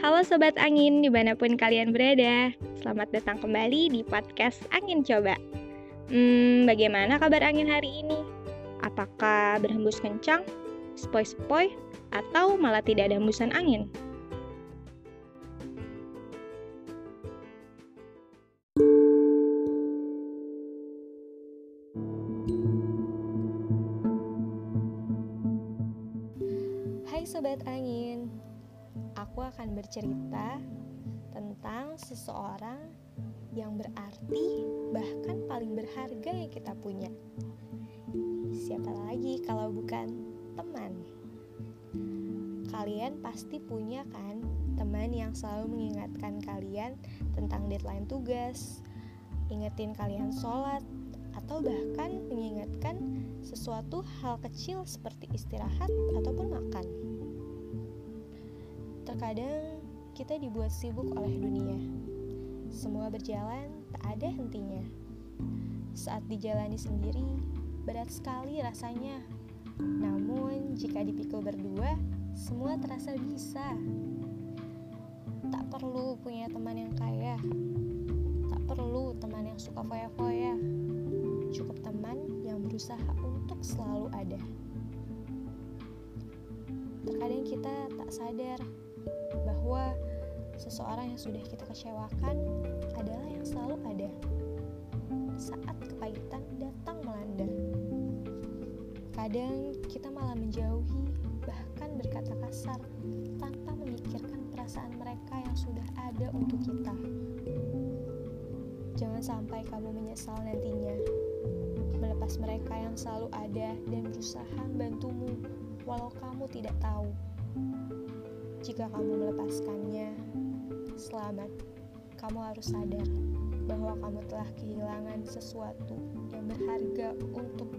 Halo Sobat Angin, di mana pun kalian berada Selamat datang kembali di podcast Angin Coba Hmm, bagaimana kabar angin hari ini? Apakah berhembus kencang, sepoi-sepoi, atau malah tidak ada hembusan angin? Hai Sobat Angin, aku akan bercerita tentang seseorang yang berarti bahkan paling berharga yang kita punya. Siapa lagi kalau bukan teman? Kalian pasti punya kan teman yang selalu mengingatkan kalian tentang deadline tugas, ingetin kalian sholat, atau bahkan mengingatkan sesuatu hal kecil seperti istirahat ataupun makan. Terkadang kita dibuat sibuk oleh dunia. Semua berjalan tak ada hentinya. Saat dijalani sendiri, berat sekali rasanya. Namun, jika dipikul berdua, semua terasa bisa. Tak perlu punya teman yang kaya. Tak perlu teman yang suka foya-foya. Cukup teman yang berusaha untuk selalu ada. Terkadang kita tak sadar bahwa seseorang yang sudah kita kecewakan adalah yang selalu ada saat kepahitan datang melanda. Kadang kita malah menjauhi, bahkan berkata kasar tanpa memikirkan perasaan mereka yang sudah ada untuk kita. Jangan sampai kamu menyesal nantinya melepas mereka yang selalu ada dan berusaha membantumu walau kamu tidak tahu. Jika kamu melepaskannya, selamat. Kamu harus sadar bahwa kamu telah kehilangan sesuatu yang berharga untuk.